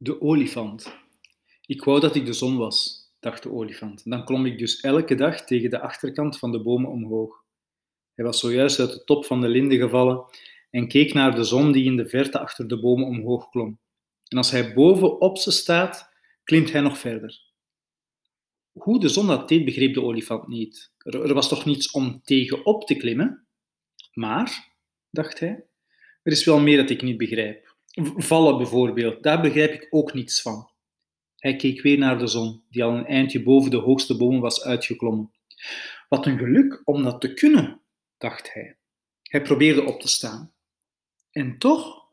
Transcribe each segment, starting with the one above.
De olifant. Ik wou dat ik de zon was, dacht de olifant. Dan klom ik dus elke dag tegen de achterkant van de bomen omhoog. Hij was zojuist uit de top van de linde gevallen en keek naar de zon die in de verte achter de bomen omhoog klom. En als hij boven op ze staat, klimt hij nog verder. Hoe de zon dat deed, begreep de olifant niet. Er was toch niets om tegenop te klimmen? Maar, dacht hij, er is wel meer dat ik niet begrijp. Vallen bijvoorbeeld, daar begrijp ik ook niets van. Hij keek weer naar de zon, die al een eindje boven de hoogste bomen was uitgeklommen. Wat een geluk om dat te kunnen, dacht hij. Hij probeerde op te staan. En toch,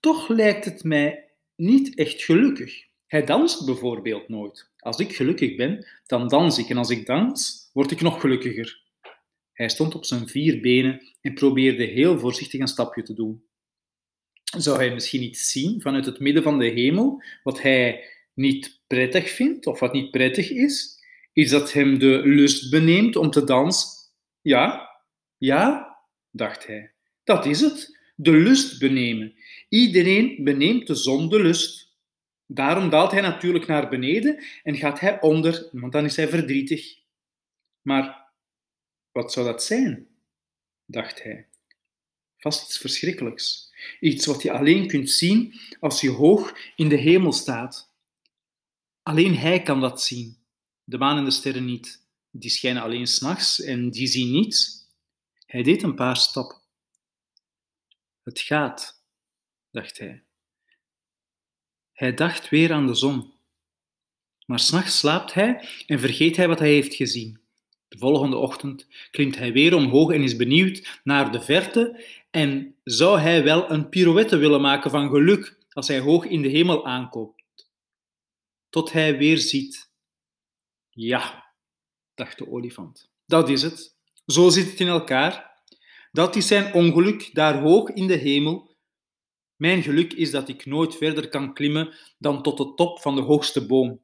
toch lijkt het mij niet echt gelukkig. Hij danst bijvoorbeeld nooit. Als ik gelukkig ben, dan dans ik. En als ik dans, word ik nog gelukkiger. Hij stond op zijn vier benen en probeerde heel voorzichtig een stapje te doen zou hij misschien iets zien vanuit het midden van de hemel, wat hij niet prettig vindt of wat niet prettig is? Is dat hem de lust beneemt om te dansen? Ja, ja, dacht hij. Dat is het, de lust benemen. Iedereen beneemt de zon de lust. Daarom daalt hij natuurlijk naar beneden en gaat hij onder, want dan is hij verdrietig. Maar wat zou dat zijn? dacht hij. Vast iets verschrikkelijks. Iets wat je alleen kunt zien als je hoog in de hemel staat. Alleen hij kan dat zien. De maan en de sterren niet. Die schijnen alleen s'nachts en die zien niets. Hij deed een paar stappen. Het gaat, dacht hij. Hij dacht weer aan de zon. Maar s'nachts slaapt hij en vergeet hij wat hij heeft gezien. De volgende ochtend klimt hij weer omhoog en is benieuwd naar de verte en zou hij wel een pirouette willen maken van geluk als hij hoog in de hemel aankomt? Tot hij weer ziet. Ja, dacht de olifant, dat is het. Zo zit het in elkaar. Dat is zijn ongeluk daar hoog in de hemel. Mijn geluk is dat ik nooit verder kan klimmen dan tot de top van de hoogste boom.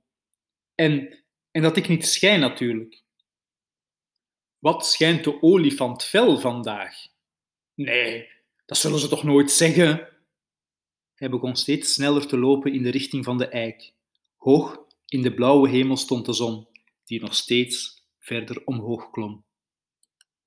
En, en dat ik niet schijn natuurlijk. Wat schijnt de olifant fel vandaag? Nee, dat zullen ze toch nooit zeggen? Hij begon steeds sneller te lopen in de richting van de eik. Hoog in de blauwe hemel stond de zon, die nog steeds verder omhoog klom.